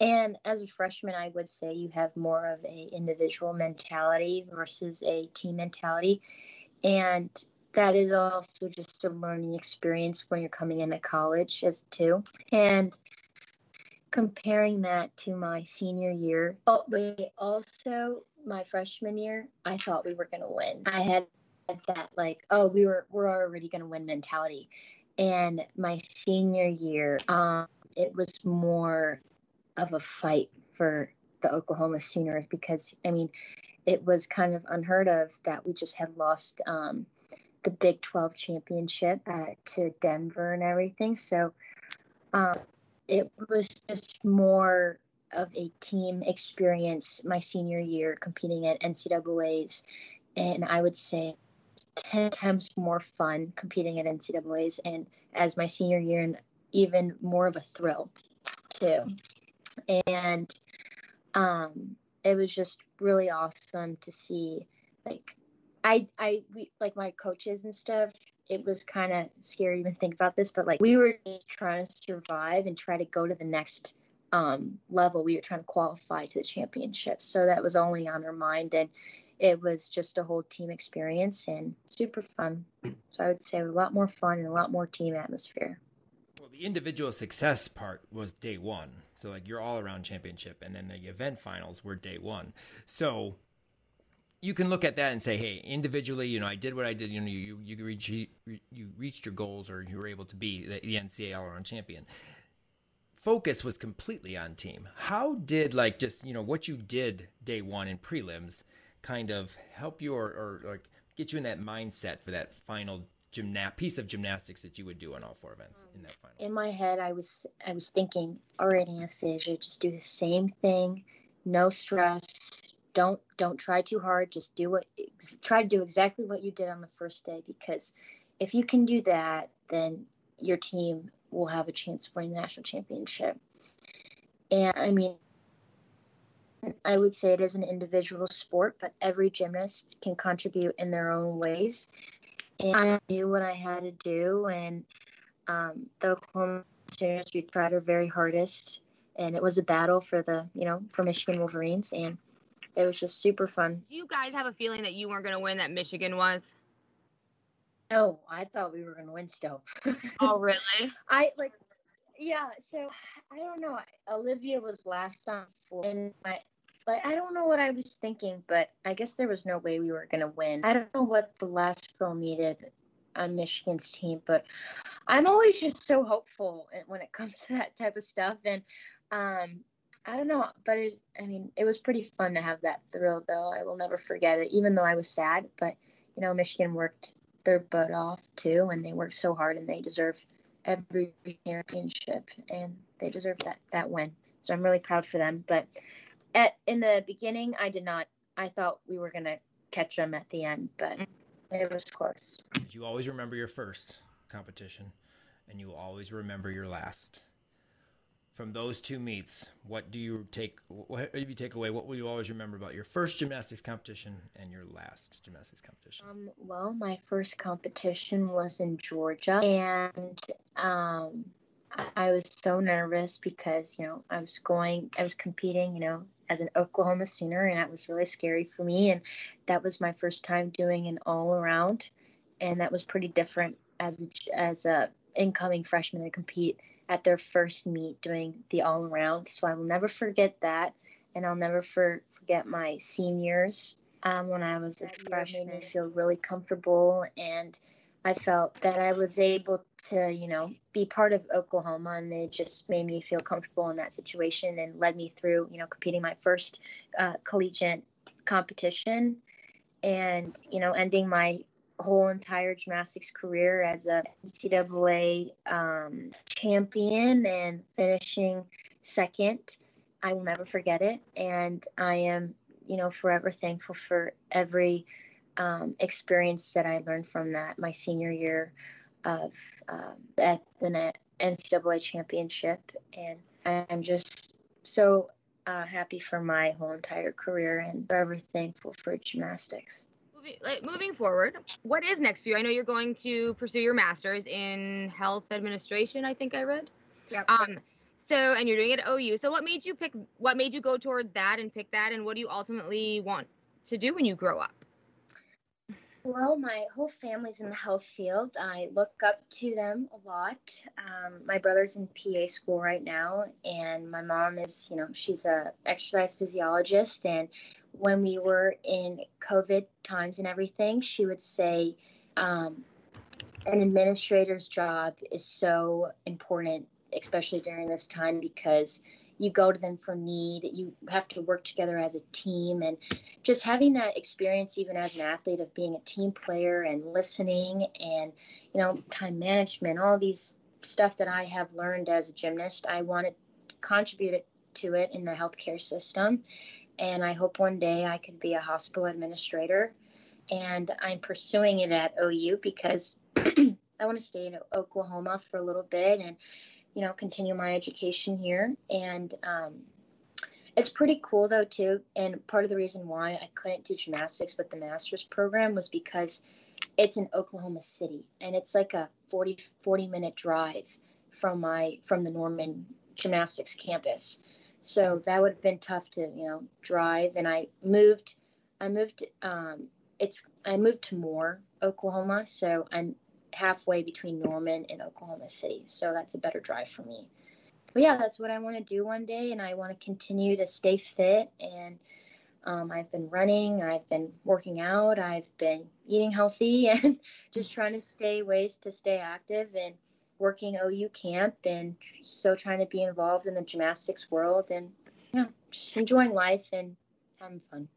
And as a freshman, I would say you have more of a individual mentality versus a team mentality. And that is also just a learning experience when you're coming into college as too. And comparing that to my senior year. Oh, but also my freshman year, I thought we were going to win. I had that like, oh, we were we're already going to win mentality. And my senior year, um, it was more of a fight for the Oklahoma Sooners because I mean, it was kind of unheard of that we just had lost um, the Big 12 championship uh, to Denver and everything. So um, it was just more of a team experience my senior year competing at NCAA's. And I would say 10 times more fun competing at NCAA's and as my senior year, and even more of a thrill too. And um, it was just really awesome to see like I I we, like my coaches and stuff it was kind of scary to even think about this, but like we were just trying to survive and try to go to the next um, level. We were trying to qualify to the championship. So that was only on our mind. And it was just a whole team experience and super fun. So I would say a lot more fun and a lot more team atmosphere. Well, the individual success part was day one. So like your all around championship and then the event finals were day one. So you can look at that and say, hey, individually, you know, I did what I did. You know, you you reach, you reached your goals, or you were able to be the, the NCAA all-around champion. Focus was completely on team. How did like just you know what you did day one in prelims kind of help you or, or like get you in that mindset for that final gymna- piece of gymnastics that you would do on all four events in that final? In my head, I was I was thinking, all right, Anastasia, just do the same thing, no stress, don't don't try too hard just do what try to do exactly what you did on the first day because if you can do that then your team will have a chance for the national championship and i mean I would say it is an individual sport, but every gymnast can contribute in their own ways. And I knew what I had to do, and um, the Oklahoma Sooners we tried our very hardest, and it was a battle for the you know for Michigan Wolverines, and it was just super fun. Do you guys have a feeling that you weren't going to win that Michigan was? No, I thought we were going to win still. oh, really? I like, yeah. So I don't know. Olivia was last on floor, and I like I don't know what I was thinking, but I guess there was no way we were going to win. I don't know what the last girl needed on Michigan's team, but I'm always just so hopeful when it comes to that type of stuff. And um, I don't know, but it, I mean, it was pretty fun to have that thrill, though. I will never forget it, even though I was sad. But you know, Michigan worked their butt off too, and they worked so hard, and they deserve every championship, and they deserve that that win. So I'm really proud for them. But at in the beginning, I did not. I thought we were gonna catch them at the end, but it was close. You always remember your first competition, and you will always remember your last from those two meets, what do you take? What do you take away? What will you always remember about your first gymnastics competition and your last gymnastics competition? Um, well, my first competition was in Georgia, and um, I was so nervous because you know I was going, I was competing, you know, as an Oklahoma Sooner, and that was really scary for me. And that was my first time doing an all around, and that was pretty different as a, as a incoming freshman to compete at their first meet doing the all around. So I will never forget that. And I'll never for, forget my seniors um, when I was a freshman. I feel really comfortable and I felt that I was able to, you know, be part of Oklahoma and they just made me feel comfortable in that situation and led me through, you know, competing my first uh, collegiate competition and, you know, ending my whole entire gymnastics career as a NCAA um, champion and finishing second. I will never forget it, and I am, you know, forever thankful for every um, experience that I learned from that. My senior year of um, at the NCAA championship, and I'm just so uh, happy for my whole entire career and forever thankful for gymnastics like moving forward, what is next for you? I know you're going to pursue your master's in health administration. I think I read. Yeah. Um. So, and you're doing it at OU. So, what made you pick? What made you go towards that and pick that? And what do you ultimately want to do when you grow up? Well, my whole family's in the health field. I look up to them a lot. Um, my brother's in PA school right now, and my mom is, you know, she's a exercise physiologist, and when we were in COVID times and everything, she would say, um, an administrator's job is so important, especially during this time, because you go to them for need. You have to work together as a team. And just having that experience, even as an athlete, of being a team player and listening and, you know, time management, all these stuff that I have learned as a gymnast, I wanted to contribute it to it in the healthcare system and I hope one day I could be a hospital administrator. And I'm pursuing it at OU because I want to stay in Oklahoma for a little bit and, you know, continue my education here. And um, it's pretty cool though too. And part of the reason why I couldn't do gymnastics with the master's program was because it's in Oklahoma City and it's like a 40 40 minute drive from my from the Norman gymnastics campus. So that would have been tough to, you know, drive. And I moved, I moved, um, it's, I moved to Moore, Oklahoma. So I'm halfway between Norman and Oklahoma City. So that's a better drive for me. But yeah, that's what I want to do one day. And I want to continue to stay fit. And um, I've been running, I've been working out, I've been eating healthy and just trying to stay ways to stay active and working OU camp and so trying to be involved in the gymnastics world and yeah, just enjoying life and having fun.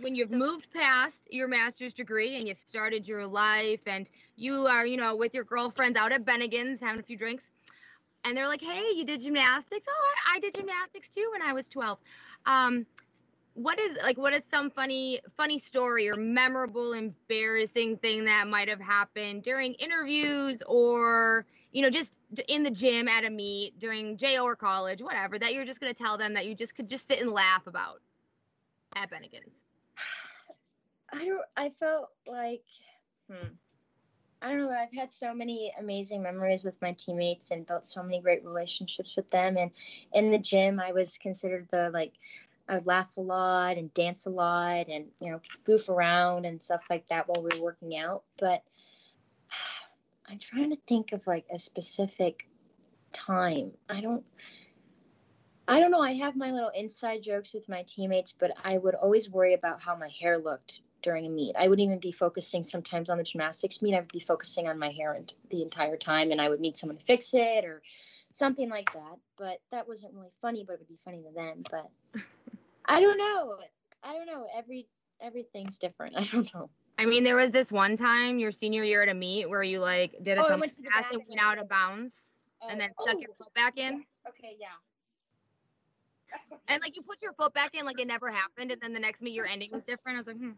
When you've moved past your master's degree and you started your life and you are, you know, with your girlfriends out at Bennigan's having a few drinks, and they're like, "Hey, you did gymnastics? Oh, I, I did gymnastics too when I was 12." Um, what is like what is some funny funny story or memorable embarrassing thing that might have happened during interviews or you know just in the gym at a meet during jo or college whatever that you're just going to tell them that you just could just sit and laugh about at bennigan's i don't i felt like hmm I don't know. I've had so many amazing memories with my teammates and built so many great relationships with them. And in the gym, I was considered the like I would laugh a lot and dance a lot and you know goof around and stuff like that while we were working out. But I'm trying to think of like a specific time. I don't. I don't know. I have my little inside jokes with my teammates, but I would always worry about how my hair looked during a meet. I wouldn't even be focusing sometimes on the gymnastics meet. I would be focusing on my hair and the entire time, and I would need someone to fix it or something like that. But that wasn't really funny, but it would be funny to them. But I don't know. I don't know. Every everything's different. I don't know. I mean, there was this one time your senior year at a meet where you like did a Oh, tumble went to the pass and went out of bounds Oh, and then stuck oh, your foot back in. yes. Okay, yeah. And like you put your foot back in like it never happened and then the next meet your ending was different. I was like, hmm.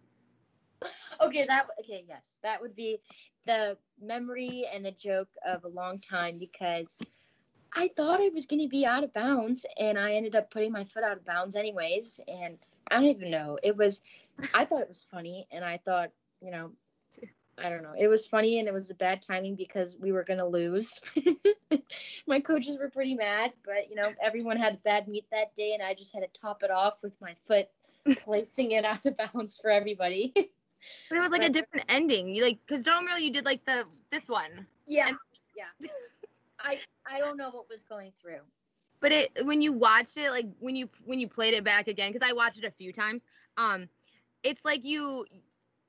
okay, that okay, yes, that would be the memory and the joke of a long time because I thought I was going to be out of bounds, and I ended up putting my foot out of bounds anyways. And I don't even know. It was, I thought it was funny, and I thought, you know, I don't know. It was funny, and it was a bad timing because we were going to lose. my coaches were pretty mad, but you know, everyone had a bad meet that day, and I just had to top it off with my foot placing it out of bounds for everybody. But it was like a different ending. You like because normally really, you did like the this one. Yeah, And- yeah. I I don't know what was going through. But it when you watched it, like when you when you played it back again, because I watched it a few times, um, it's like you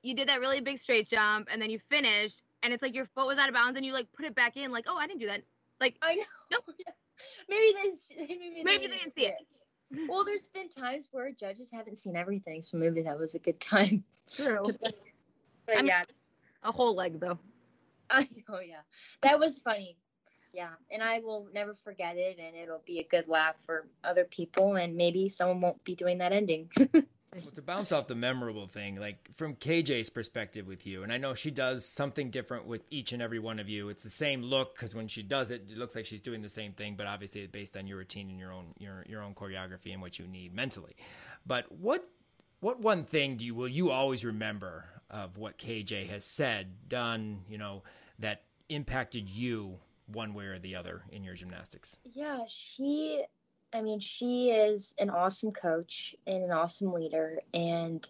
you did that really big straight jump and then you finished and it's like your foot was out of bounds and you like put it back in, like, oh I didn't do that. Like I know. Nope. maybe they maybe, Maybe they didn't see it. Well, there's been times where judges haven't seen everything, so maybe that was a good time. true. To, but I mean- yeah, A whole leg though. I know. Yeah, that was funny. Yeah, and I will never forget it, and it'll be a good laugh for other people, and maybe someone won't be doing that ending. Well, to bounce off the memorable thing, like from KJ's perspective with you, and I know she does something different with each and every one of you. It's the same look because when she does it, it looks like she's doing the same thing, but obviously it's based on your routine and your own your your own choreography and what you need mentally. But what what one thing do you will you always remember of what KJ has said, done, you know, that impacted you one way or the other in your gymnastics? Yeah, she, I mean, she is an awesome coach and an awesome leader. And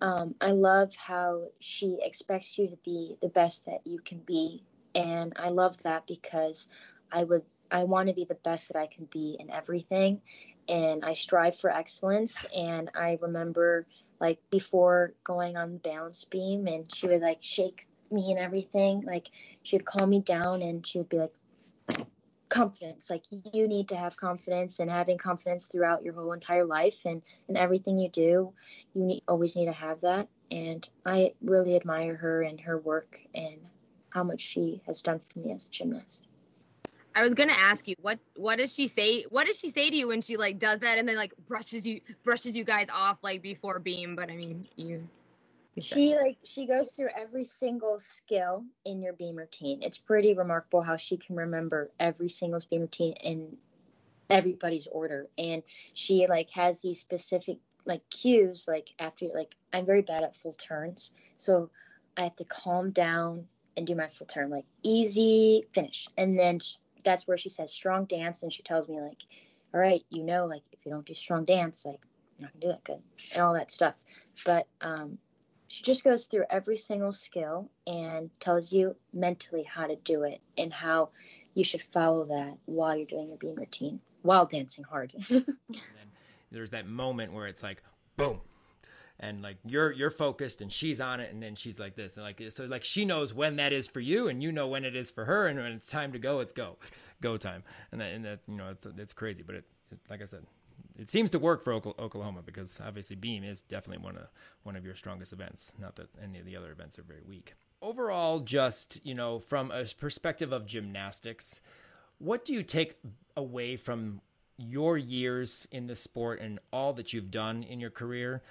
um, I love how she expects you to be the best that you can be. And I love that because I would, I want to be the best that I can be in everything. And I strive for excellence. And I remember like before going on the balance beam and she would like shake me and everything. Like she would calm me down and she would be like, confidence like you need to have confidence and having confidence throughout your whole entire life and and everything you do you need, always need to have that and i really admire her and her work and how much she has done for me as a gymnast I was gonna ask you what what does she say? What does she say to you when she like does that and then like brushes you brushes you guys off like before beam? But I mean you. She like she goes through every single skill in your beam routine. It's pretty remarkable how she can remember every single beam routine in everybody's order. And she like has these specific like cues like after like i'm very bad at full turns so i have to calm down and do my full turn like easy finish. And then sh- that's where she says strong dance and she tells me like all right you know like if you don't do strong dance like you're not gonna do that good and all that stuff. But um she just goes through every single skill and tells you mentally how to do it and how you should follow that while you're doing your beam routine while dancing hard. there's that moment where it's like boom. And like you're you're focused and she's on it and then she's like this. And like so like she knows when that is for you and you know when it is for her and when it's time to go it's go. Go time. And that and that you know it's it's crazy but it, it like i said it seems to work for Oklahoma because obviously beam is definitely one of one of your strongest events not that any of the other events are very weak overall just you know from a perspective of gymnastics what do you take away from your years in the sport and all that you've done in your career?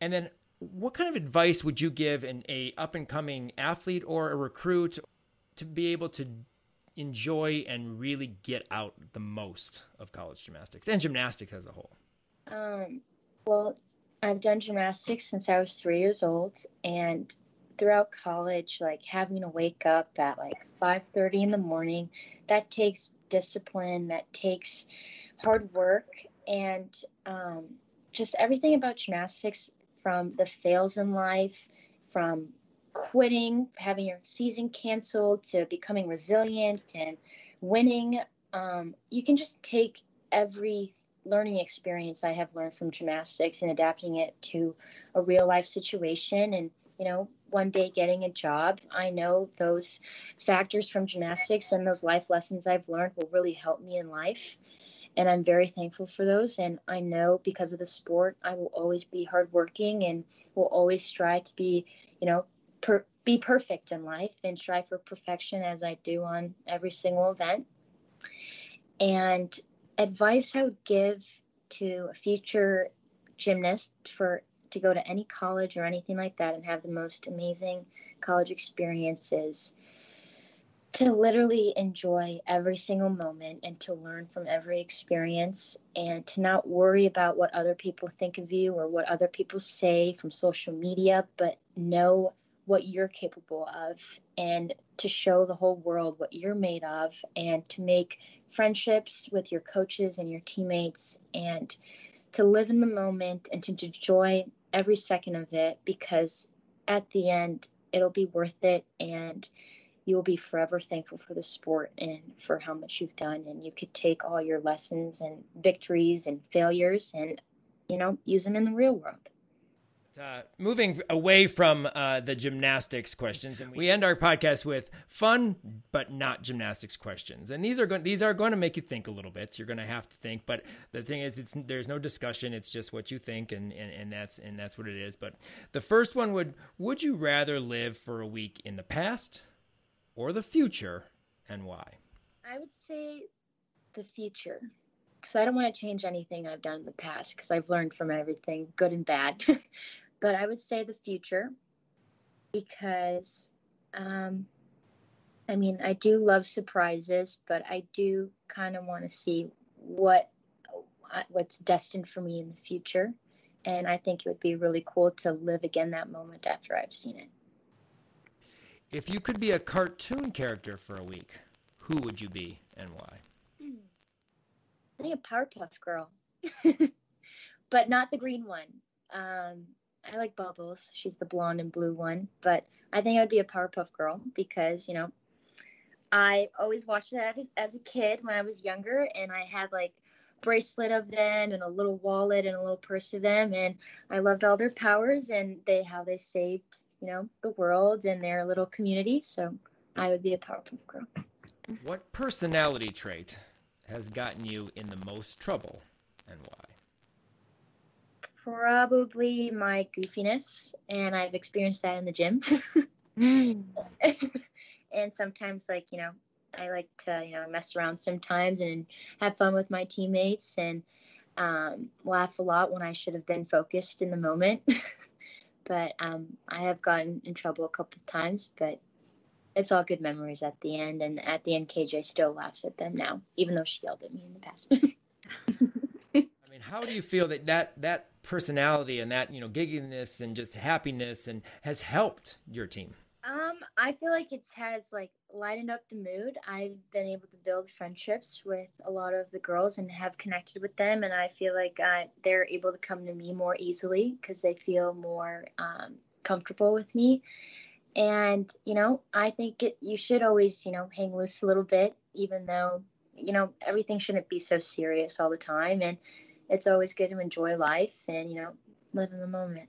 And then what kind of advice would you give an a up and coming athlete or a recruit to be able to enjoy and really get out the most of college gymnastics and gymnastics as a whole? Um, well, I've done gymnastics since I was three years old, and throughout college, like having to wake up at like 5:30 in the morning, that takes discipline, that takes hard work, and um, just everything about gymnastics from the fails in life, from quitting, having your season canceled, to becoming resilient and winning. Um, you can just take every learning experience I have learned from gymnastics and adapting it to a real life situation and, you know, one day getting a job. I know those factors from gymnastics and those life lessons I've learned will really help me in life. And I'm very thankful for those. And I know because of the sport, I will always be hardworking and will always strive to be, you know, per- be perfect in life and strive for perfection as I do on every single event. And advice I would give to a future gymnast for to go to any college or anything like that and have the most amazing college experiences to literally enjoy every single moment and to learn from every experience and to not worry about what other people think of you or what other people say from social media, but know what you're capable of and to show the whole world what you're made of and to make friendships with your coaches and your teammates and to live in the moment and to enjoy every second of it because at the end it'll be worth it and you will be forever thankful for the sport and for how much you've done and you could take all your lessons and victories and failures and you know use them in the real world uh, moving away from uh, the gymnastics questions, and we end our podcast with fun but not gymnastics questions. And these are going these are going to make you think a little bit. You're going to have to think, but the thing is, it's there's no discussion. It's just what you think, and, and and that's and that's what it is. But the first one would would you rather live for a week in the past or the future, and why? I would say the future because I don't want to change anything I've done in the past because I've learned from everything, good and bad. but I would say the future because, um, I mean, I do love surprises, but I do kind of want to see what what's destined for me in the future, and I think it would be really cool to live again that moment after I've seen it. If you could be a cartoon character for a week, who would you be and why? I think a Powerpuff Girl, but not the green one. Um, I like Bubbles. She's the blonde and blue one. But I think I'd be a Powerpuff Girl because, you know, I always watched that as, as a kid when I was younger, and I had like bracelet of them and a little wallet and a little purse of them, and I loved all their powers and they how they saved, you know, the world and their little community. So I would be a Powerpuff Girl. What personality trait has gotten you in the most trouble and why? Probably my goofiness, and I've experienced that in the gym. and sometimes, like, you know, I like to, you know, mess around sometimes and have fun with my teammates and um, laugh a lot when I should have been focused in the moment. but um, I have gotten in trouble a couple of times, but it's all good memories at the end. And at the end, KJ still laughs at them now, even though she yelled at me in the past. I mean, how do you feel that that that personality and that you know gigginess and just happiness and has helped your team? Um, I feel like it has like lightened up the mood. I've been able to build friendships with a lot of the girls and have connected with them, and I feel like uh, they're able to come to me more easily because they feel more um, comfortable with me. And you know, I think it, you should always you know hang loose a little bit, even though you know everything shouldn't be so serious all the time. And it's always good to enjoy life and you know live in the moment.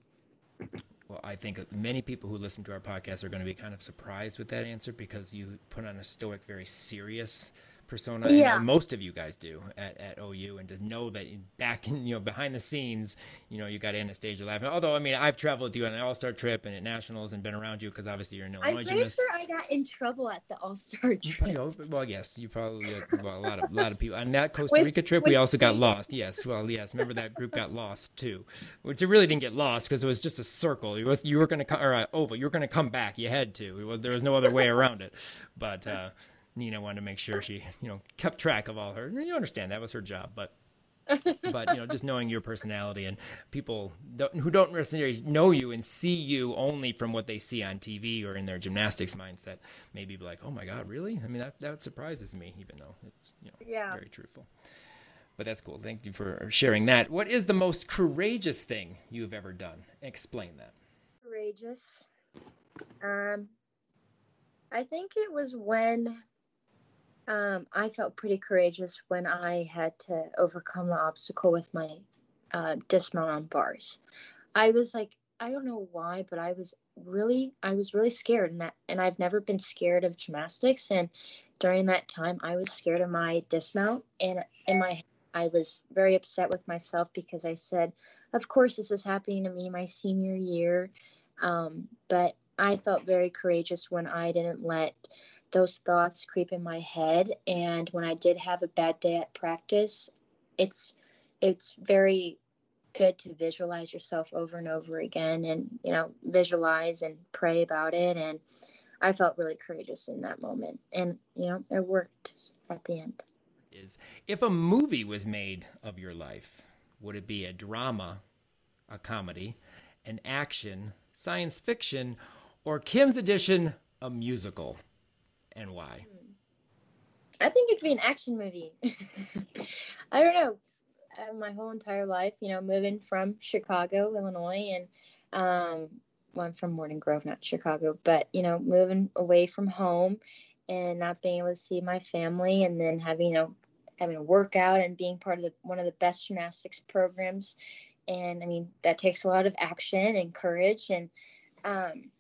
Well, I think many people who listen to our podcast are going to be kind of surprised with that answer because you put on a stoic, very serious persona. Yeah. And most of you guys do at, at OU, and just know that back in you know behind the scenes, you know you got Anastasia laughing. Although I mean, I've traveled with you on an All Star trip and at nationals and been around you because obviously you're an Illinois I'm pretty gymnast. sure I got in trouble at the All Star You trip. probably- well, yes, you probably well, a lot of a lot of people on that Costa With- Rica trip. we also got lost. Yes, well, yes. Remember that group got lost too, which it really didn't get lost because it was just a circle. It was you were going to come or uh, oval. You were going to come back. You had to. It was, there was no other way around it. But uh, Nina wanted to make sure she you know kept track of all her. You understand that was her job, but but you know just knowing your personality and people don't, who don't necessarily know you and see you only from what they see on TV or in their gymnastics mindset maybe be like oh my god really I mean that that surprises me even though it's you know Yeah. very truthful but that's cool thank you for sharing that what is the most courageous thing you've ever done explain that Courageous. Um, I think it was when um, I felt pretty courageous when I had to overcome the obstacle with my uh, dismount on bars. I was like, I don't know why, but I was really, I was really scared, and that, and I've never been scared of gymnastics. And during that time, I was scared of my dismount, and in my, I was very upset with myself because I said, of course, this is happening to me my senior year. Um, but I felt very courageous when I didn't let those thoughts creep in my head. And when I did have a bad day at practice, it's it's very good to visualize yourself over and over again and you know visualize and pray about it and i felt really courageous in that moment and you know it worked at the end is if a movie was made of your life would it be a drama a comedy an action science fiction or kim's edition a musical and why I think it'd be an action movie. I don't know. Uh, my whole entire life, you know, moving from Chicago, Illinois, and um, well, I'm from Morton Grove, not Chicago, but you know, moving away from home and not being able to see my family, and then having you know, having a workout and being part of the one of the best gymnastics programs, and I mean that takes a lot of action and courage and um,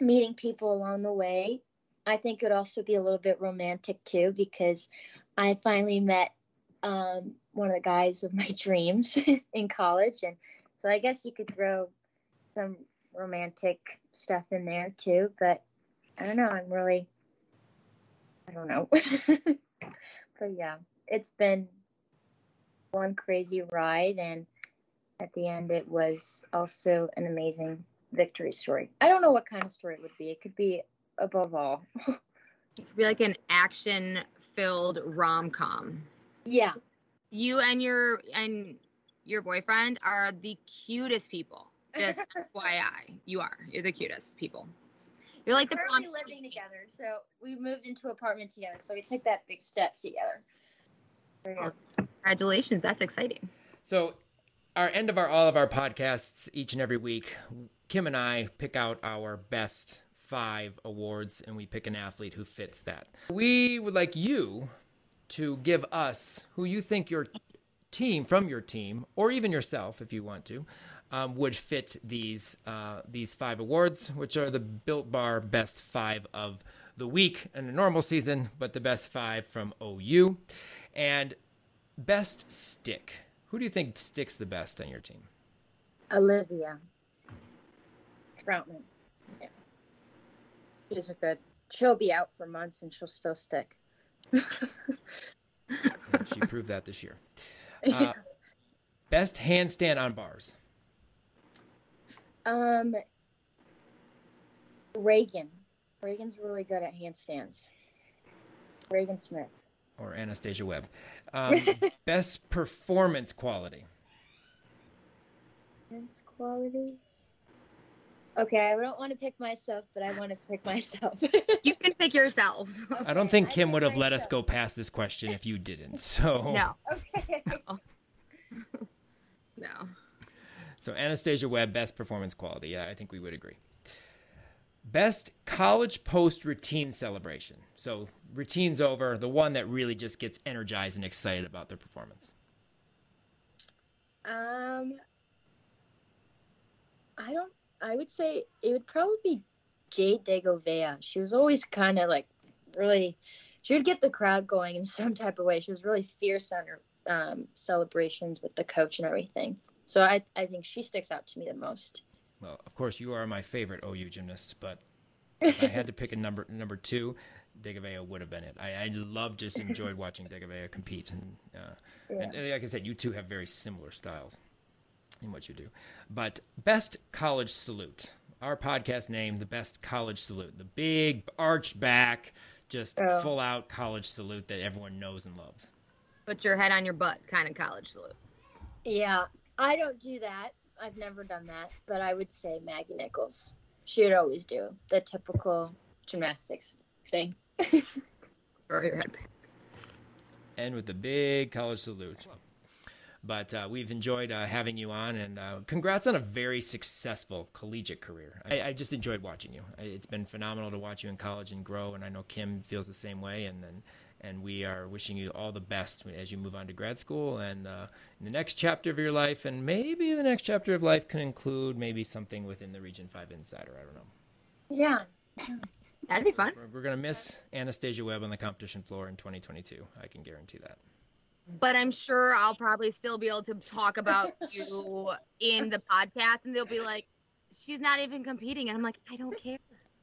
meeting people along the way I think it would also be a little bit romantic too because I finally met um, one of the guys of my dreams in college, and so I guess you could throw some romantic stuff in there too. But I don't know. I'm really, I don't know. but yeah, it's been one crazy ride, and at the end, it was also an amazing victory story. I don't know what kind of story it would be. It could be above all. It could be like an action filled rom com. Yeah. You and your and your boyfriend are the cutest people. Just FYI, you are. You're the cutest people. You're like the We're fun- currently living together, so we moved into apartment together. So we took that big step together. Oh, Congratulations, that's exciting. So, our end of our all of our podcasts each and every week, Kim and I pick out our best five awards, and we pick an athlete who fits that. We would like you to give us who you think your team from your team, or even yourself, if you want to, um, would fit these uh, these five awards, which are the Built Bar Best Five of the week in a normal season, but the best five from OU, and best stick. Who do you think sticks the best on your team? Olivia Troutman. Yeah. She's a good. She'll be out for months and she'll still stick. She proved that this year. Uh, best handstand on bars. um, Ragan. Ragan's really good at handstands. Ragan Smith. or Anastasia Webb. Um, best performance quality. Hands quality. Okay, I don't want to pick myself, but I want to pick myself. You can pick yourself. I don't think Kim would have let us go past this question if you didn't. So, no, okay. no. so Anastasia Webb, best performance quality. Yeah, I think we would agree. Best college post routine celebration. So routine's over, the one that really just gets energized and excited about their performance. Um, I don't. I would say it would probably be Jade Degouveia. She was always kind of like really. she would get the crowd going in some type of way. She was really fierce on her um, celebrations with the coach and everything. So I I think she sticks out to me the most. Well, of course, you are my favorite OU gymnast, but if I had to pick a number number two, Degouveia would have been it. I, I love just enjoyed watching Degouveia compete, and, uh, yeah. and, and like I said, you two have very similar styles in what you do. But best college salute, our podcast name, the best college salute, the big arched back, just oh. full out college salute that everyone knows and loves. Put your head on your butt, kind of college salute. Yeah, I don't do that. I've never done that, but I would say Maggie Nichols. She would always do the typical gymnastics thing. Throw your head back. And with the big college salute. But uh, we've enjoyed uh, having you on, and uh, congrats on a very successful collegiate career. I, I, just enjoyed watching you. It's been phenomenal to watch you in college and grow, and I know Kim feels the same way. And and, and we are wishing you all the best as you move on to grad school and uh, in the next chapter of your life, and maybe the next chapter of life can include maybe something within the Region Five Insider. I don't know. Yeah. That'd be fun. We're, we're going to miss Anastasia Webb on the competition floor in 2022. I can guarantee that but I'm sure I'll probably still be able to talk about you in the podcast, and they'll be like, "She's not even competing," and I'm like, "I don't care."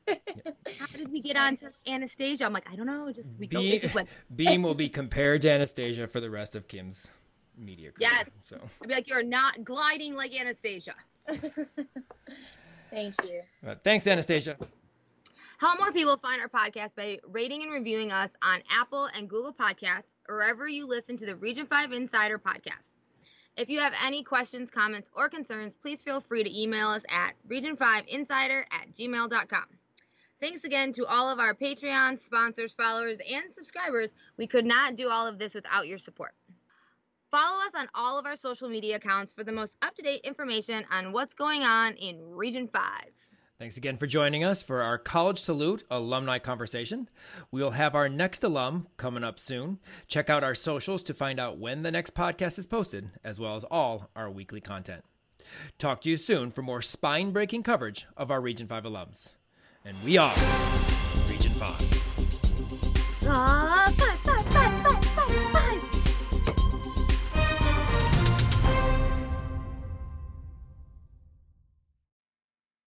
How did we get on to Anastasia? I'm like, I don't know. Just we Beam, go. just went. Beam will be compared to Anastasia for the rest of Kim's media career. Yes. So I'd be like, you're not gliding like Anastasia. Thank you. Uh, thanks, Anastasia. Help more people find our podcast by rating and reviewing us on Apple and Google Podcasts, or wherever you listen to the Region 5 Insider podcast. If you have any questions, comments, or concerns, please feel free to email us at region5insider at gmail.com. Thanks again to all of our Patreon sponsors, followers, and subscribers. We could not do all of this without your support. Follow us on all of our social media accounts for the most up to date information on what's going on in Region 5. Thanks again for joining us for our College Salute alumni conversation. We'll have our next alum coming up soon. Check out our socials to find out when the next podcast is posted, as well as all our weekly content. Talk to you soon for more spine breaking coverage of our Region 5 alums. And we are Region 5. Top.